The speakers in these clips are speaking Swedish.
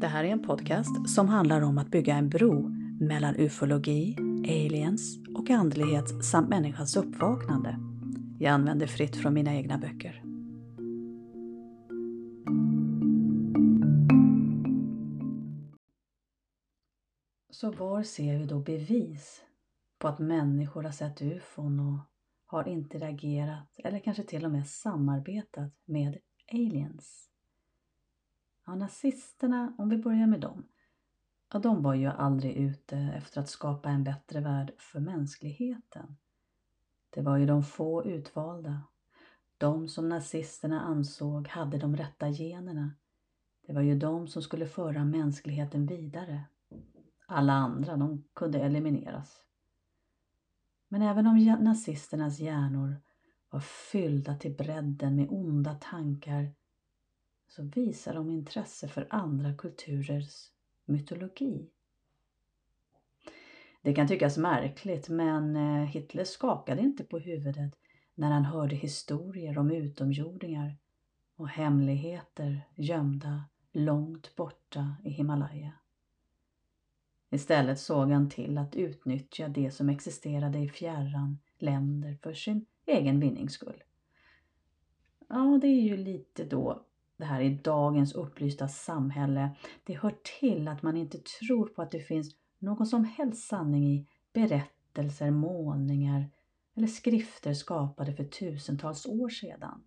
Det här är en podcast som handlar om att bygga en bro mellan ufologi, aliens och andlighet samt människans uppvaknande. Jag använder fritt från mina egna böcker. Så var ser vi då bevis på att människor har sett ufon och har interagerat eller kanske till och med samarbetat med aliens? Ja, nazisterna, om vi börjar med dem, ja, de var ju aldrig ute efter att skapa en bättre värld för mänskligheten. Det var ju de få utvalda, de som nazisterna ansåg hade de rätta generna. Det var ju de som skulle föra mänskligheten vidare. Alla andra, de kunde elimineras. Men även om nazisternas hjärnor var fyllda till bredden med onda tankar så visar de intresse för andra kulturers mytologi. Det kan tyckas märkligt men eh, Hitler skakade inte på huvudet när han hörde historier om utomjordingar och hemligheter gömda långt borta i Himalaya. Istället såg han till att utnyttja det som existerade i fjärran länder för sin egen vinnings skull. Ja, det är ju lite då det här i dagens upplysta samhälle. Det hör till att man inte tror på att det finns någon som helst sanning i berättelser, målningar eller skrifter skapade för tusentals år sedan.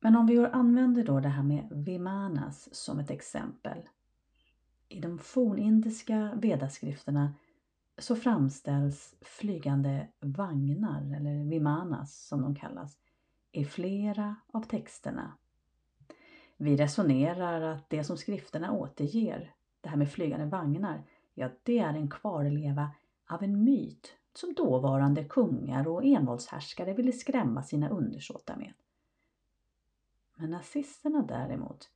Men om vi använder då det här med Vimanas som ett exempel. I de fornindiska vedaskrifterna så framställs flygande vagnar, eller Vimanas som de kallas, i flera av texterna. Vi resonerar att det som skrifterna återger, det här med flygande vagnar, ja det är en kvarleva av en myt som dåvarande kungar och envåldshärskare ville skrämma sina undersåtar med. Men nazisterna däremot,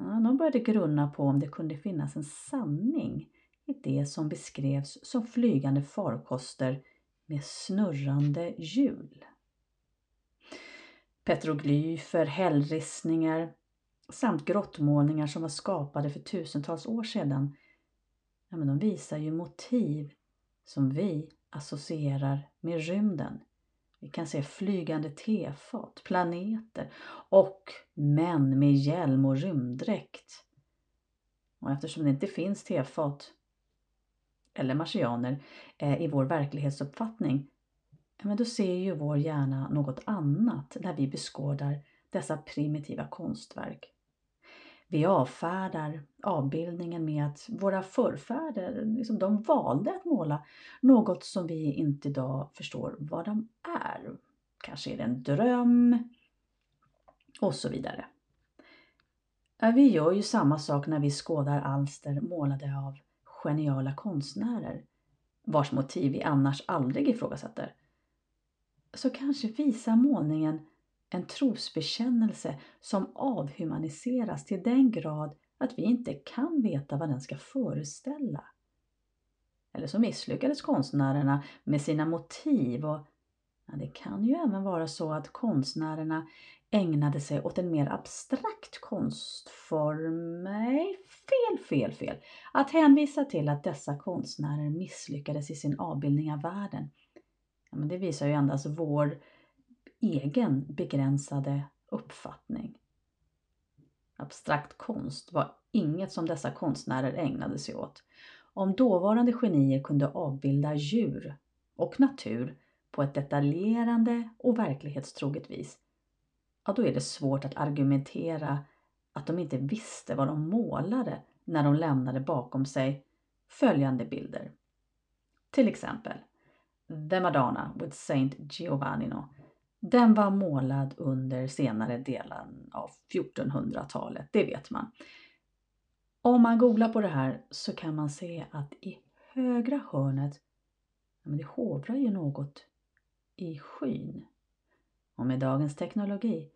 ja, de började grunna på om det kunde finnas en sanning i det som beskrevs som flygande farkoster med snurrande hjul. Petroglyfer, hällristningar samt grottmålningar som var skapade för tusentals år sedan, ja, men de visar ju motiv som vi associerar med rymden. Vi kan se flygande tefat, planeter och män med hjälm och rymddräkt. Och eftersom det inte finns tefat eller marsianer eh, i vår verklighetsuppfattning, men då ser ju vår hjärna något annat när vi beskådar dessa primitiva konstverk. Vi avfärdar avbildningen med att våra förfäder liksom, de valde att måla något som vi inte idag förstår vad de är. Kanske är det en dröm och så vidare. Vi gör ju samma sak när vi skådar alster målade av geniala konstnärer vars motiv vi annars aldrig ifrågasätter. Så kanske visar målningen en trosbekännelse som avhumaniseras till den grad att vi inte kan veta vad den ska föreställa. Eller så misslyckades konstnärerna med sina motiv och ja, det kan ju även vara så att konstnärerna ägnade sig åt en mer abstrakt konstform. Nej, fel, fel, fel. Att hänvisa till att dessa konstnärer misslyckades i sin avbildning av världen, ja, men det visar ju endast vår egen begränsade uppfattning. Abstrakt konst var inget som dessa konstnärer ägnade sig åt. Om dåvarande genier kunde avbilda djur och natur på ett detaljerande och verklighetstroget vis, ja då är det svårt att argumentera att de inte visste vad de målade när de lämnade bakom sig följande bilder. Till exempel The Madonna with Saint Giovannino den var målad under senare delen av 1400-talet, det vet man. Om man googlar på det här så kan man se att i högra hörnet, men det hovrar ju något i skyn. Och med dagens teknologi,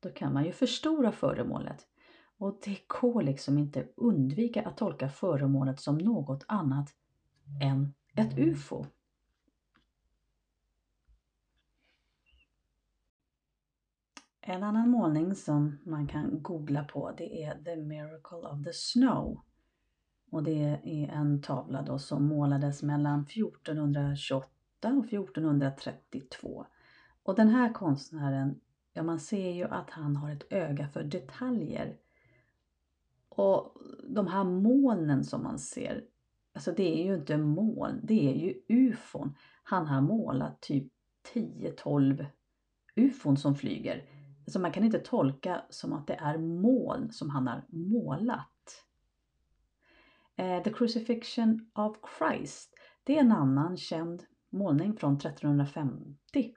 då kan man ju förstora föremålet. Och det går liksom inte undvika att tolka föremålet som något annat än ett UFO. En annan målning som man kan googla på det är The Miracle of the Snow. Och det är en tavla då som målades mellan 1428 och 1432. Och den här konstnären, ja man ser ju att han har ett öga för detaljer. Och de här molnen som man ser, alltså det är ju inte moln, det är ju ufon. Han har målat typ 10-12 ufon som flyger. Så man kan inte tolka som att det är moln som han har målat. Eh, The Crucifixion of Christ, det är en annan känd målning från 1350.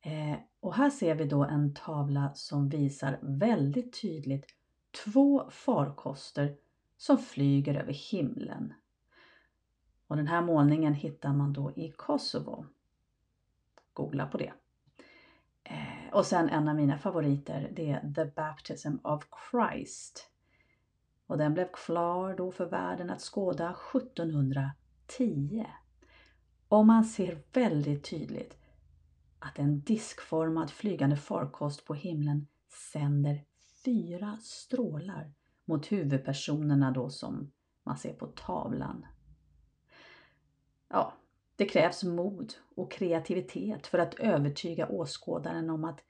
Eh, och här ser vi då en tavla som visar väldigt tydligt två farkoster som flyger över himlen. Och den här målningen hittar man då i Kosovo. Googla på det. Och sen en av mina favoriter, det är The Baptism of Christ. Och den blev klar då för världen att skåda 1710. Och man ser väldigt tydligt att en diskformad flygande farkost på himlen sänder fyra strålar mot huvudpersonerna då som man ser på tavlan. Ja, det krävs mod och kreativitet för att övertyga åskådaren om att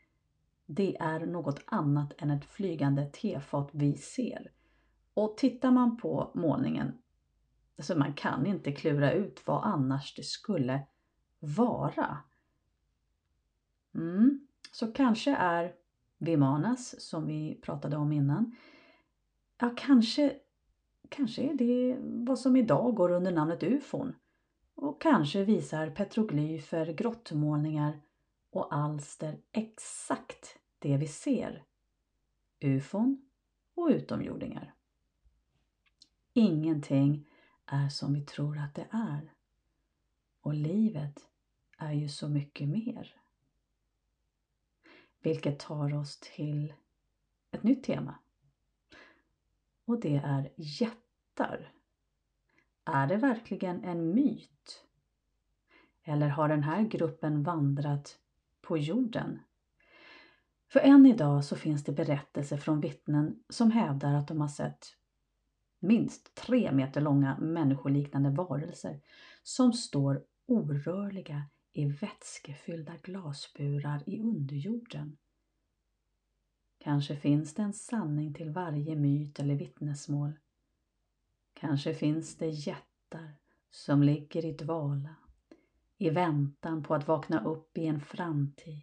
det är något annat än ett flygande tefat vi ser. Och tittar man på målningen, så man kan inte klura ut vad annars det skulle vara. Mm. Så kanske är Vimanas, som vi pratade om innan, ja kanske, kanske är det vad som idag går under namnet ufon och kanske visar petroglyfer, grottmålningar och alster exakt det vi ser. Ufon och utomjordingar. Ingenting är som vi tror att det är. Och livet är ju så mycket mer. Vilket tar oss till ett nytt tema. Och det är jättar. Är det verkligen en myt? Eller har den här gruppen vandrat på jorden? För än idag så finns det berättelser från vittnen som hävdar att de har sett minst tre meter långa människoliknande varelser som står orörliga i vätskefyllda glasburar i underjorden. Kanske finns det en sanning till varje myt eller vittnesmål. Kanske finns det jättar som ligger i dvala i väntan på att vakna upp i en framtid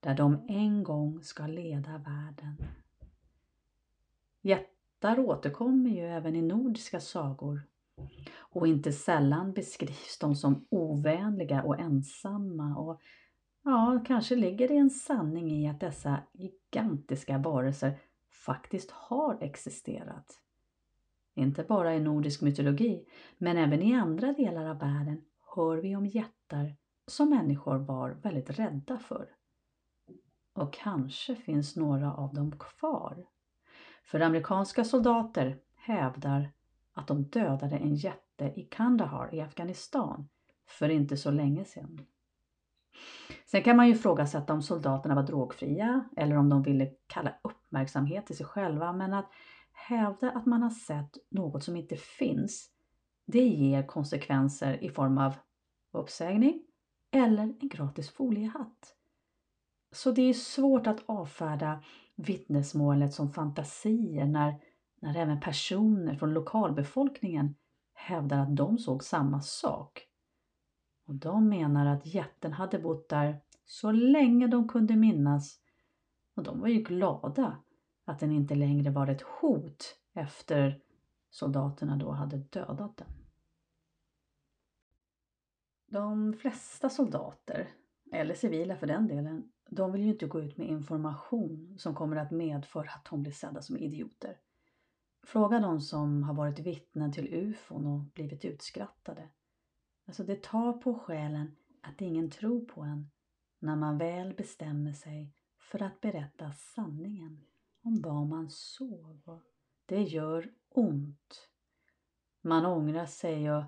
där de en gång ska leda världen. Jättar återkommer ju även i nordiska sagor och inte sällan beskrivs de som ovänliga och ensamma och ja, kanske ligger det en sanning i att dessa gigantiska varelser faktiskt har existerat. Inte bara i nordisk mytologi, men även i andra delar av världen hör vi om jättar som människor var väldigt rädda för. Och kanske finns några av dem kvar. För amerikanska soldater hävdar att de dödade en jätte i Kandahar i Afghanistan för inte så länge sedan. Sen kan man ju ifrågasätta om soldaterna var drogfria eller om de ville kalla uppmärksamhet till sig själva men att hävda att man har sett något som inte finns det ger konsekvenser i form av uppsägning eller en gratis foliehatt. Så det är svårt att avfärda vittnesmålet som fantasier när, när även personer från lokalbefolkningen hävdar att de såg samma sak. Och de menar att jätten hade bott där så länge de kunde minnas och de var ju glada att den inte längre var ett hot efter soldaterna då hade dödat den. De flesta soldater, eller civila för den delen, de vill ju inte gå ut med information som kommer att medföra att de blir sedda som idioter. Fråga de som har varit vittnen till ufon och blivit utskrattade. Alltså det tar på själen att ingen tror på en när man väl bestämmer sig för att berätta sanningen om vad man såg. Det gör ont. Man ångrar sig och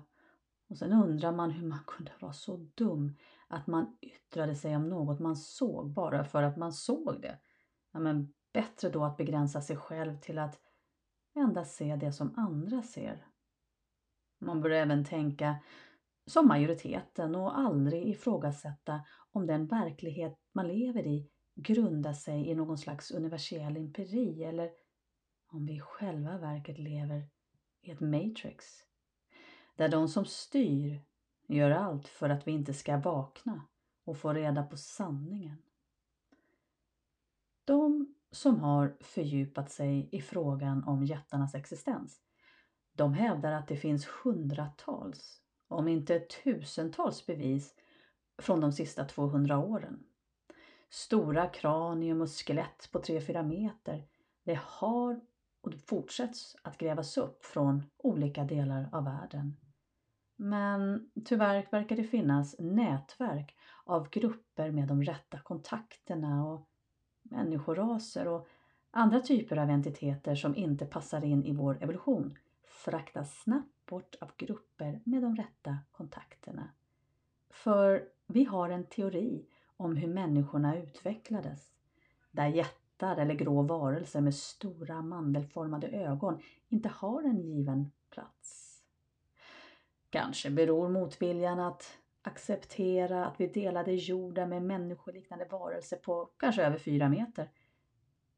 och sen undrar man hur man kunde vara så dum att man yttrade sig om något man såg bara för att man såg det. ja, men bättre då att begränsa sig själv till att endast se det som andra ser. Man bör även tänka som majoriteten och aldrig ifrågasätta om den verklighet man lever i grunda sig i någon slags universell empiri eller om vi i själva verket lever i ett matrix. Där de som styr gör allt för att vi inte ska vakna och få reda på sanningen. De som har fördjupat sig i frågan om jättarnas existens, de hävdar att det finns hundratals, om inte tusentals bevis från de sista 200 åren. Stora kranium och skelett på 3-4 meter, det har och fortsätts att grävas upp från olika delar av världen. Men tyvärr verkar det finnas nätverk av grupper med de rätta kontakterna och människoraser och andra typer av entiteter som inte passar in i vår evolution fraktas snabbt bort av grupper med de rätta kontakterna. För vi har en teori om hur människorna utvecklades, där jättar eller grå varelser med stora mandelformade ögon inte har en given plats. Kanske beror motviljan att acceptera att vi delade jorden med människoliknande varelser på kanske över fyra meter.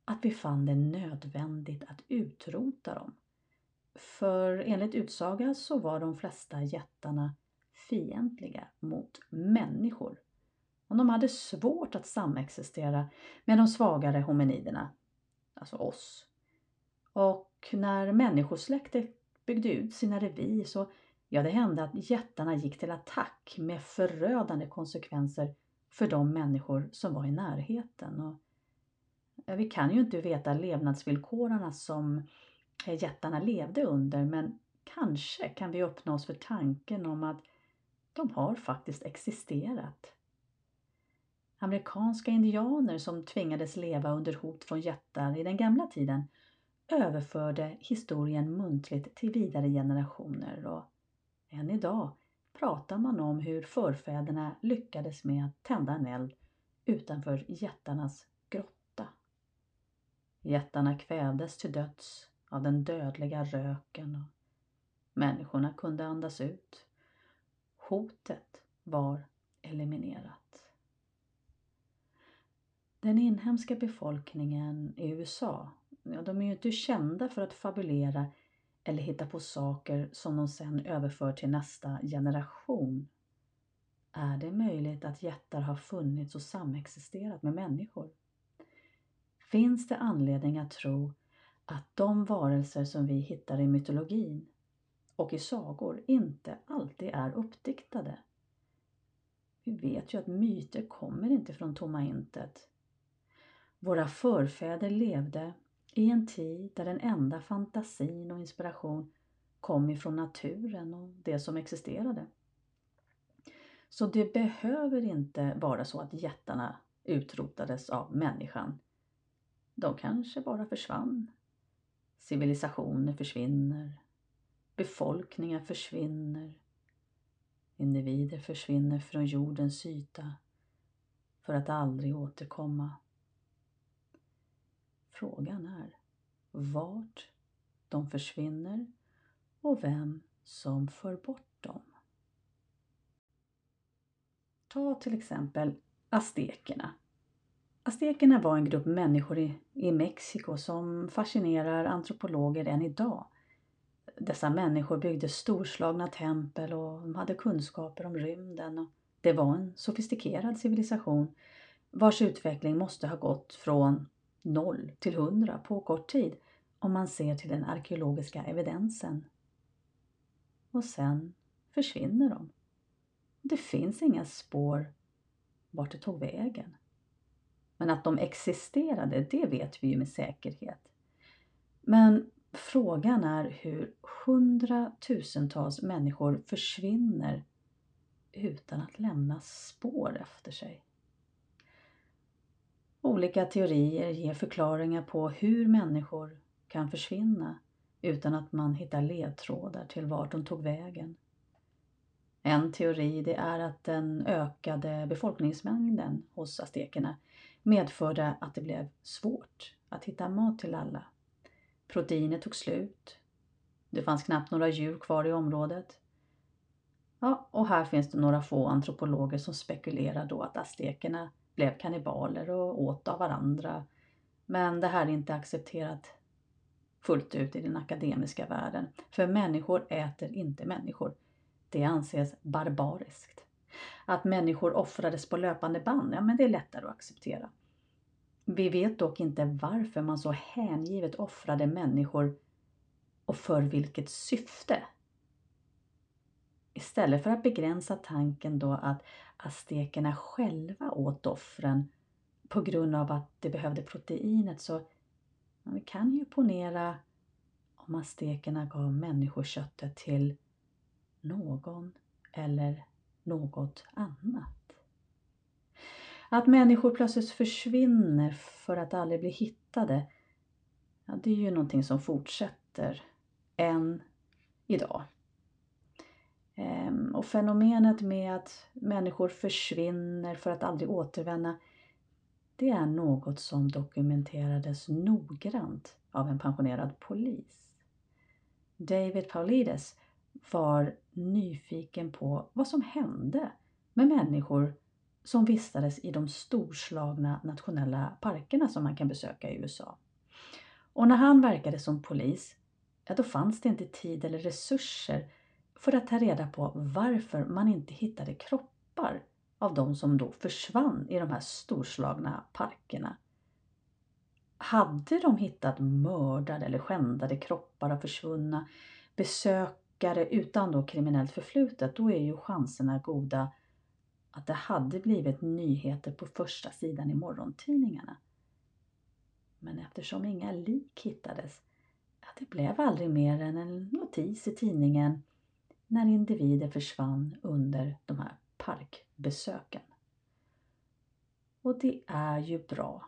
Att vi fann det nödvändigt att utrota dem. För enligt utsaga så var de flesta jättarna fientliga mot människor. Och de hade svårt att samexistera med de svagare hominiderna, alltså oss. Och när människosläktet byggde ut sina revir så Ja, det hände att jättarna gick till attack med förödande konsekvenser för de människor som var i närheten. Och, ja, vi kan ju inte veta levnadsvillkoren som jättarna levde under men kanske kan vi öppna oss för tanken om att de har faktiskt existerat. Amerikanska indianer som tvingades leva under hot från jättar i den gamla tiden överförde historien muntligt till vidare generationer och än idag pratar man om hur förfäderna lyckades med att tända en eld utanför jättarnas grotta. Jättarna kvävdes till döds av den dödliga röken och människorna kunde andas ut. Hotet var eliminerat. Den inhemska befolkningen i USA, ja, de är ju inte kända för att fabulera eller hitta på saker som de sen överför till nästa generation. Är det möjligt att jättar har funnits och samexisterat med människor? Finns det anledning att tro att de varelser som vi hittar i mytologin och i sagor inte alltid är uppdiktade? Vi vet ju att myter kommer inte från tomma intet. Våra förfäder levde i en tid där den enda fantasin och inspiration kom ifrån naturen och det som existerade. Så det behöver inte vara så att jättarna utrotades av människan. De kanske bara försvann. Civilisationer försvinner. Befolkningar försvinner. Individer försvinner från jordens yta för att aldrig återkomma. Frågan är vart de försvinner och vem som för bort dem. Ta till exempel aztekerna. Aztekerna var en grupp människor i, i Mexiko som fascinerar antropologer än idag. Dessa människor byggde storslagna tempel och de hade kunskaper om rymden. Och det var en sofistikerad civilisation vars utveckling måste ha gått från 0 till 100 på kort tid om man ser till den arkeologiska evidensen. Och sen försvinner de. Det finns inga spår vart det tog vägen. Men att de existerade, det vet vi ju med säkerhet. Men frågan är hur hundratusentals människor försvinner utan att lämna spår efter sig. Olika teorier ger förklaringar på hur människor kan försvinna utan att man hittar ledtrådar till vart de tog vägen. En teori det är att den ökade befolkningsmängden hos aztekerna medförde att det blev svårt att hitta mat till alla. Proteinet tog slut. Det fanns knappt några djur kvar i området. Ja, och här finns det några få antropologer som spekulerar då att aztekerna blev kannibaler och åt av varandra. Men det här är inte accepterat fullt ut i den akademiska världen. För människor äter inte människor. Det anses barbariskt. Att människor offrades på löpande band, ja men det är lättare att acceptera. Vi vet dock inte varför man så hängivet offrade människor och för vilket syfte. Istället för att begränsa tanken då att aztekerna själva åt offren på grund av att de behövde proteinet så vi kan ju ponera om aztekerna gav människoköttet till någon eller något annat. Att människor plötsligt försvinner för att aldrig bli hittade, ja, det är ju någonting som fortsätter än idag. Ehm, och fenomenet med att människor försvinner för att aldrig återvända, det är något som dokumenterades noggrant av en pensionerad polis. David Paulides var nyfiken på vad som hände med människor som vistades i de storslagna nationella parkerna som man kan besöka i USA. Och när han verkade som polis, ja då fanns det inte tid eller resurser för att ta reda på varför man inte hittade kroppar av de som då försvann i de här storslagna parkerna. Hade de hittat mördade eller skändade kroppar av försvunna besökare utan då kriminellt förflutet, då är ju chanserna goda att det hade blivit nyheter på första sidan i morgontidningarna. Men eftersom inga lik hittades, ja, det blev aldrig mer än en notis i tidningen när individer försvann under de här parkbesöken. Och det är ju bra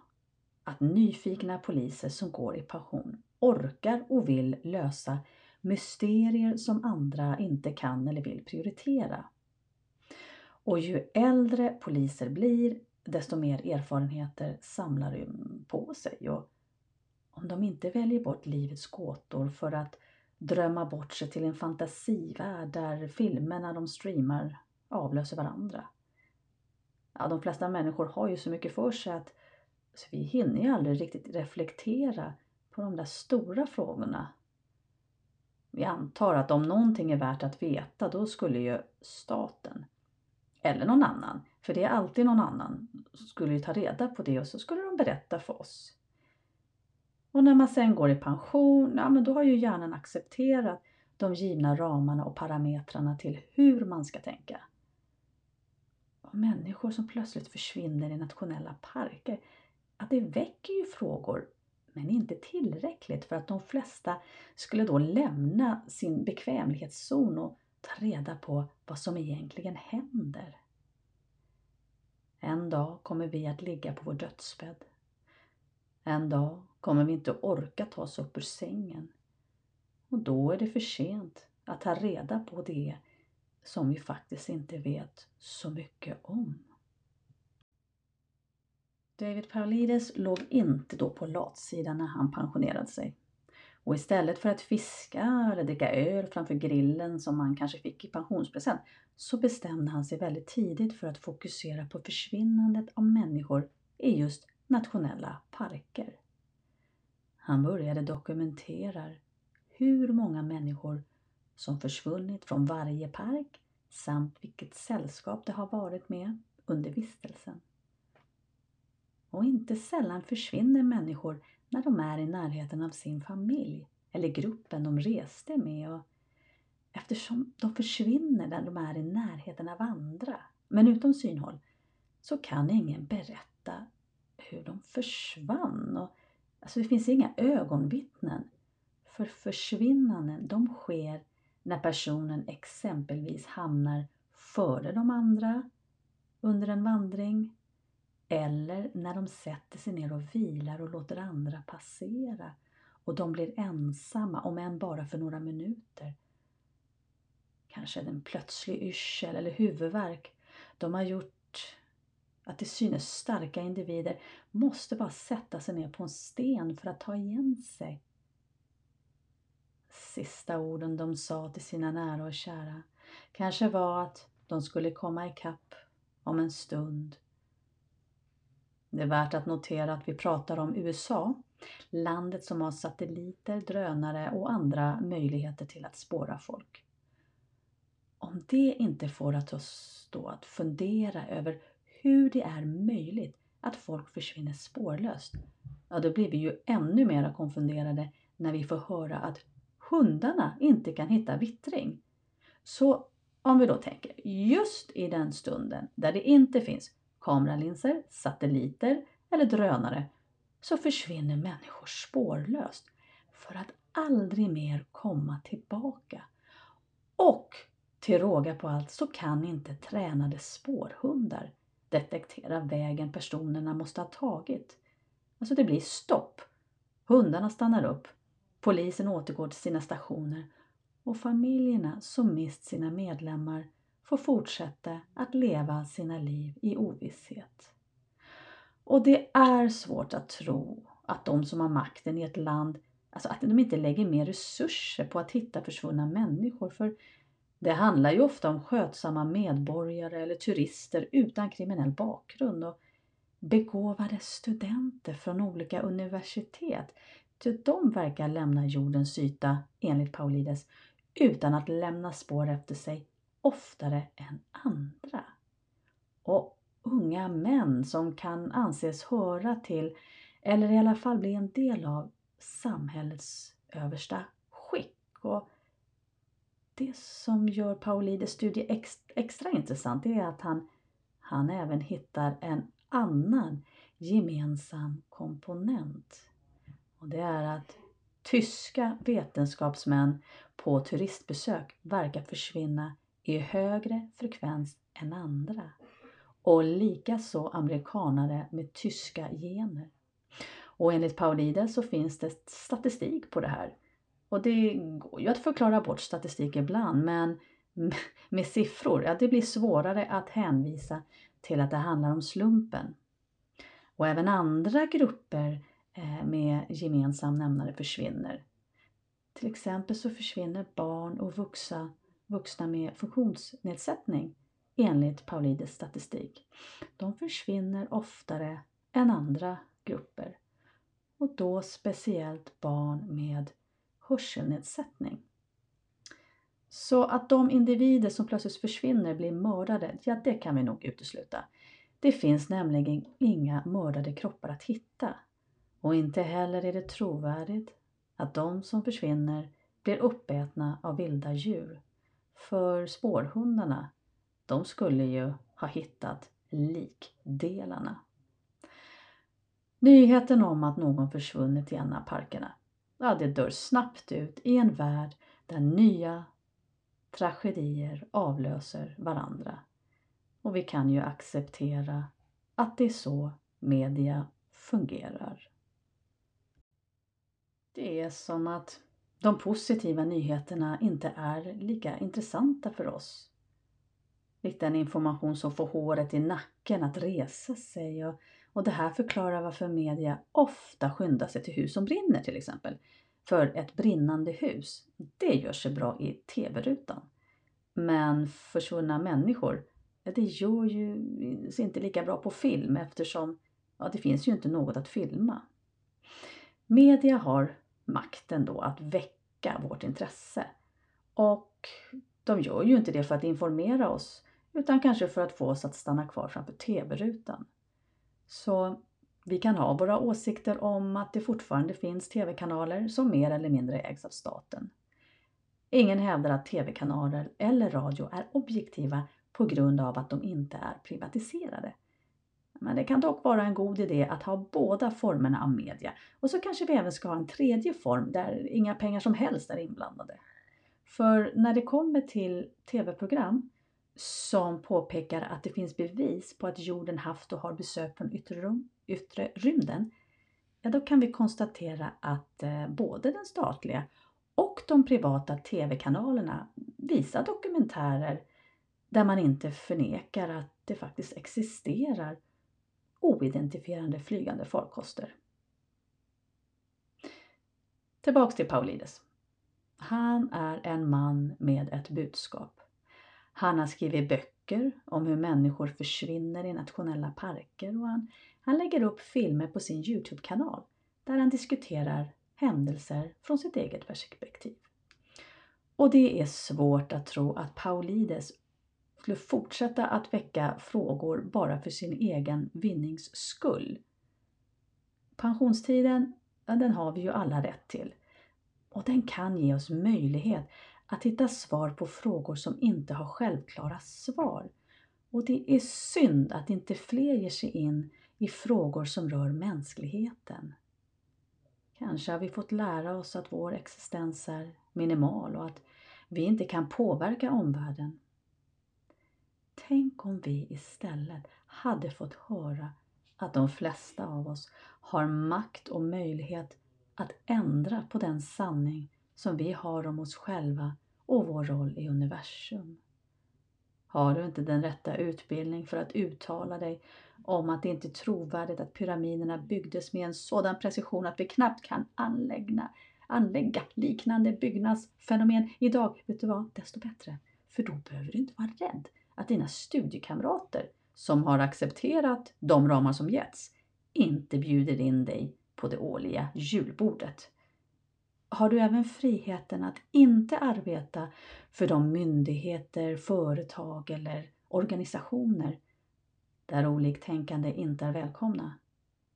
att nyfikna poliser som går i pension orkar och vill lösa mysterier som andra inte kan eller vill prioritera. Och ju äldre poliser blir, desto mer erfarenheter samlar de på sig. Och om de inte väljer bort livets gåtor för att drömma bort sig till en fantasivärld där filmerna de streamar avlöser varandra. Ja, de flesta människor har ju så mycket för sig att så vi hinner ju aldrig riktigt reflektera på de där stora frågorna. Vi antar att om någonting är värt att veta, då skulle ju staten eller någon annan, för det är alltid någon annan, skulle ju ta reda på det och så skulle de berätta för oss. Och när man sen går i pension, ja men då har ju hjärnan accepterat de givna ramarna och parametrarna till hur man ska tänka. Och människor som plötsligt försvinner i nationella parker, att det väcker ju frågor, men inte tillräckligt för att de flesta skulle då lämna sin bekvämlighetszon och ta reda på vad som egentligen händer. En dag kommer vi att ligga på vår dödsbädd. En dag kommer vi inte orka ta oss upp ur sängen. Och då är det för sent att ta reda på det som vi faktiskt inte vet så mycket om. David Paulides låg inte då på latsidan när han pensionerade sig. Och istället för att fiska eller dricka öl framför grillen som man kanske fick i pensionspresent så bestämde han sig väldigt tidigt för att fokusera på försvinnandet av människor i just nationella parker. Han började dokumentera hur många människor som försvunnit från varje park samt vilket sällskap det har varit med under vistelsen. Och inte sällan försvinner människor när de är i närheten av sin familj eller gruppen de reste med och eftersom de försvinner när de är i närheten av andra, men utom synhåll, så kan ingen berätta hur de försvann. Och, alltså det finns inga ögonvittnen. För försvinnanden, de sker när personen exempelvis hamnar före de andra under en vandring eller när de sätter sig ner och vilar och låter andra passera och de blir ensamma, om än bara för några minuter. Kanske en plötslig yrsel eller huvudvärk. De har gjort att till synes starka individer måste bara sätta sig ner på en sten för att ta igen sig. Sista orden de sa till sina nära och kära kanske var att de skulle komma ikapp om en stund. Det är värt att notera att vi pratar om USA, landet som har satelliter, drönare och andra möjligheter till att spåra folk. Om det inte får oss då att fundera över hur det är möjligt att folk försvinner spårlöst, ja då blir vi ju ännu mera konfunderade när vi får höra att hundarna inte kan hitta vittring. Så om vi då tänker, just i den stunden där det inte finns kameralinser, satelliter eller drönare så försvinner människor spårlöst för att aldrig mer komma tillbaka. Och till råga på allt så kan inte tränade spårhundar detektera vägen personerna måste ha tagit. Alltså det blir stopp. Hundarna stannar upp. Polisen återgår till sina stationer och familjerna som mist sina medlemmar får fortsätta att leva sina liv i ovisshet. Och det är svårt att tro att de som har makten i ett land, alltså att de inte lägger mer resurser på att hitta försvunna människor. För det handlar ju ofta om skötsamma medborgare eller turister utan kriminell bakgrund och begåvade studenter från olika universitet. De verkar lämna jordens yta, enligt Paulides, utan att lämna spår efter sig oftare än andra. Och unga män som kan anses höra till, eller i alla fall bli en del av, samhällets översta skick. Och det som gör Paulides studie extra, extra intressant är att han, han även hittar en annan gemensam komponent. Och det är att tyska vetenskapsmän på turistbesök verkar försvinna i högre frekvens än andra och likaså amerikanare med tyska gener. Och enligt Paulides så finns det statistik på det här. Och det går ju att förklara bort statistik ibland men med siffror, ja det blir svårare att hänvisa till att det handlar om slumpen. Och även andra grupper eh, med gemensam nämnare försvinner. Till exempel så försvinner barn och vuxna, vuxna med funktionsnedsättning enligt Paulides statistik. De försvinner oftare än andra grupper och då speciellt barn med hörselnedsättning. Så att de individer som plötsligt försvinner blir mördade, ja det kan vi nog utesluta. Det finns nämligen inga mördade kroppar att hitta. Och inte heller är det trovärdigt att de som försvinner blir uppätna av vilda djur. För spårhundarna, de skulle ju ha hittat likdelarna. Nyheten om att någon försvunnit i en av parkerna, ja, det dör snabbt ut i en värld där nya tragedier avlöser varandra. Och vi kan ju acceptera att det är så media fungerar. Det är som att de positiva nyheterna inte är lika intressanta för oss. Likt den information som får håret i nacken att resa sig och, och det här förklarar varför media ofta skyndar sig till hus som brinner till exempel. För ett brinnande hus, det gör sig bra i TV-rutan. Men försvunna människor, det gör ju sig inte lika bra på film eftersom ja, det finns ju inte något att filma. Media har makten då att väcka vårt intresse. Och de gör ju inte det för att informera oss utan kanske för att få oss att stanna kvar framför TV-rutan. Så vi kan ha våra åsikter om att det fortfarande finns TV-kanaler som mer eller mindre ägs av staten. Ingen hävdar att TV-kanaler eller radio är objektiva på grund av att de inte är privatiserade. Men det kan dock vara en god idé att ha båda formerna av media och så kanske vi även ska ha en tredje form där inga pengar som helst är inblandade. För när det kommer till TV-program som påpekar att det finns bevis på att jorden haft och har besök från yttre, rum, yttre rymden, ja då kan vi konstatera att eh, både den statliga och de privata TV-kanalerna visar dokumentärer där man inte förnekar att det faktiskt existerar oidentifierade flygande farkoster. Tillbaks till Paulides. Han är en man med ett budskap. Han har skrivit böcker om hur människor försvinner i nationella parker och han, han lägger upp filmer på sin Youtube-kanal där han diskuterar händelser från sitt eget perspektiv. Och det är svårt att tro att Paulides skulle fortsätta att väcka frågor bara för sin egen vinnings skull. Pensionstiden, den har vi ju alla rätt till. Och den kan ge oss möjlighet att hitta svar på frågor som inte har självklara svar. Och det är synd att inte fler ger sig in i frågor som rör mänskligheten. Kanske har vi fått lära oss att vår existens är minimal och att vi inte kan påverka omvärlden. Tänk om vi istället hade fått höra att de flesta av oss har makt och möjlighet att ändra på den sanning som vi har om oss själva och vår roll i universum. Har du inte den rätta utbildning för att uttala dig om att det inte är trovärdigt att pyramiderna byggdes med en sådan precision att vi knappt kan anlägga, anlägga liknande byggnadsfenomen idag, vet du vad, desto bättre. För då behöver du inte vara rädd att dina studiekamrater som har accepterat de ramar som getts inte bjuder in dig på det årliga julbordet. Har du även friheten att inte arbeta för de myndigheter, företag eller organisationer där oliktänkande inte är välkomna?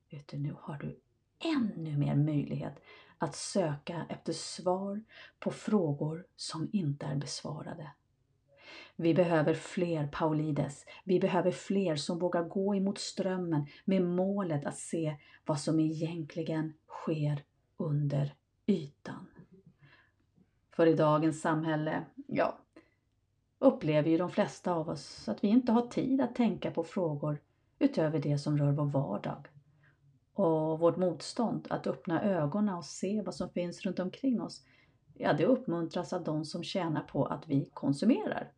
Utan nu har du ännu mer möjlighet att söka efter svar på frågor som inte är besvarade. Vi behöver fler Paulides. Vi behöver fler som vågar gå emot strömmen med målet att se vad som egentligen sker under ytan. För i dagens samhälle, ja, upplever ju de flesta av oss att vi inte har tid att tänka på frågor utöver det som rör vår vardag. Och vårt motstånd att öppna ögonen och se vad som finns runt omkring oss, ja det uppmuntras av de som tjänar på att vi konsumerar.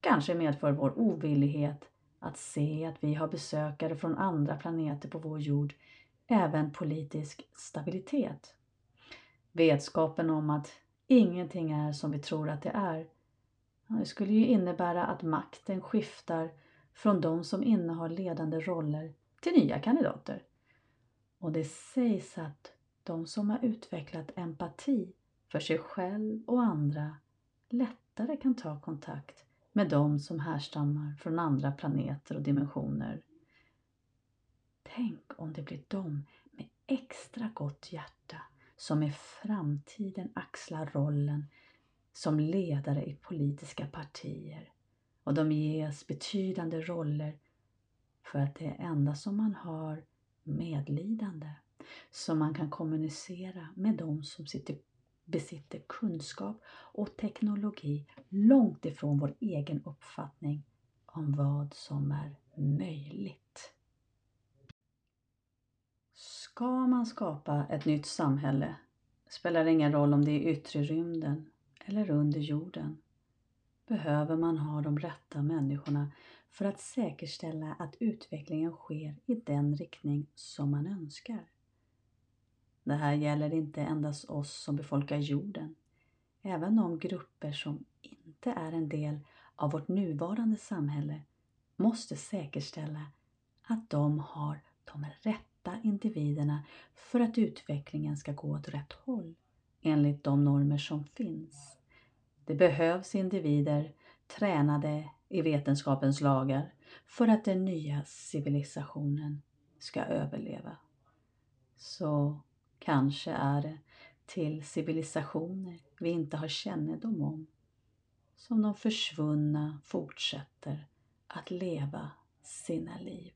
Kanske medför vår ovillighet att se att vi har besökare från andra planeter på vår jord även politisk stabilitet. Vetskapen om att ingenting är som vi tror att det är. Det skulle ju innebära att makten skiftar från de som innehar ledande roller till nya kandidater. Och det sägs att de som har utvecklat empati för sig själv och andra lättare kan ta kontakt med de som härstammar från andra planeter och dimensioner. Tänk om det blir de med extra gott hjärta som i framtiden axlar rollen som ledare i politiska partier och de ges betydande roller för att det är enda som man har medlidande som man kan kommunicera med de som sitter besitter kunskap och teknologi långt ifrån vår egen uppfattning om vad som är möjligt. Ska man skapa ett nytt samhälle spelar det ingen roll om det är yttre rymden eller under jorden behöver man ha de rätta människorna för att säkerställa att utvecklingen sker i den riktning som man önskar. Det här gäller inte endast oss som befolkar jorden. Även de grupper som inte är en del av vårt nuvarande samhälle måste säkerställa att de har de rätta rätta individerna för att utvecklingen ska gå åt rätt håll enligt de normer som finns. Det behövs individer tränade i vetenskapens lagar för att den nya civilisationen ska överleva. Så Kanske är det till civilisationer vi inte har kännedom om som de försvunna fortsätter att leva sina liv.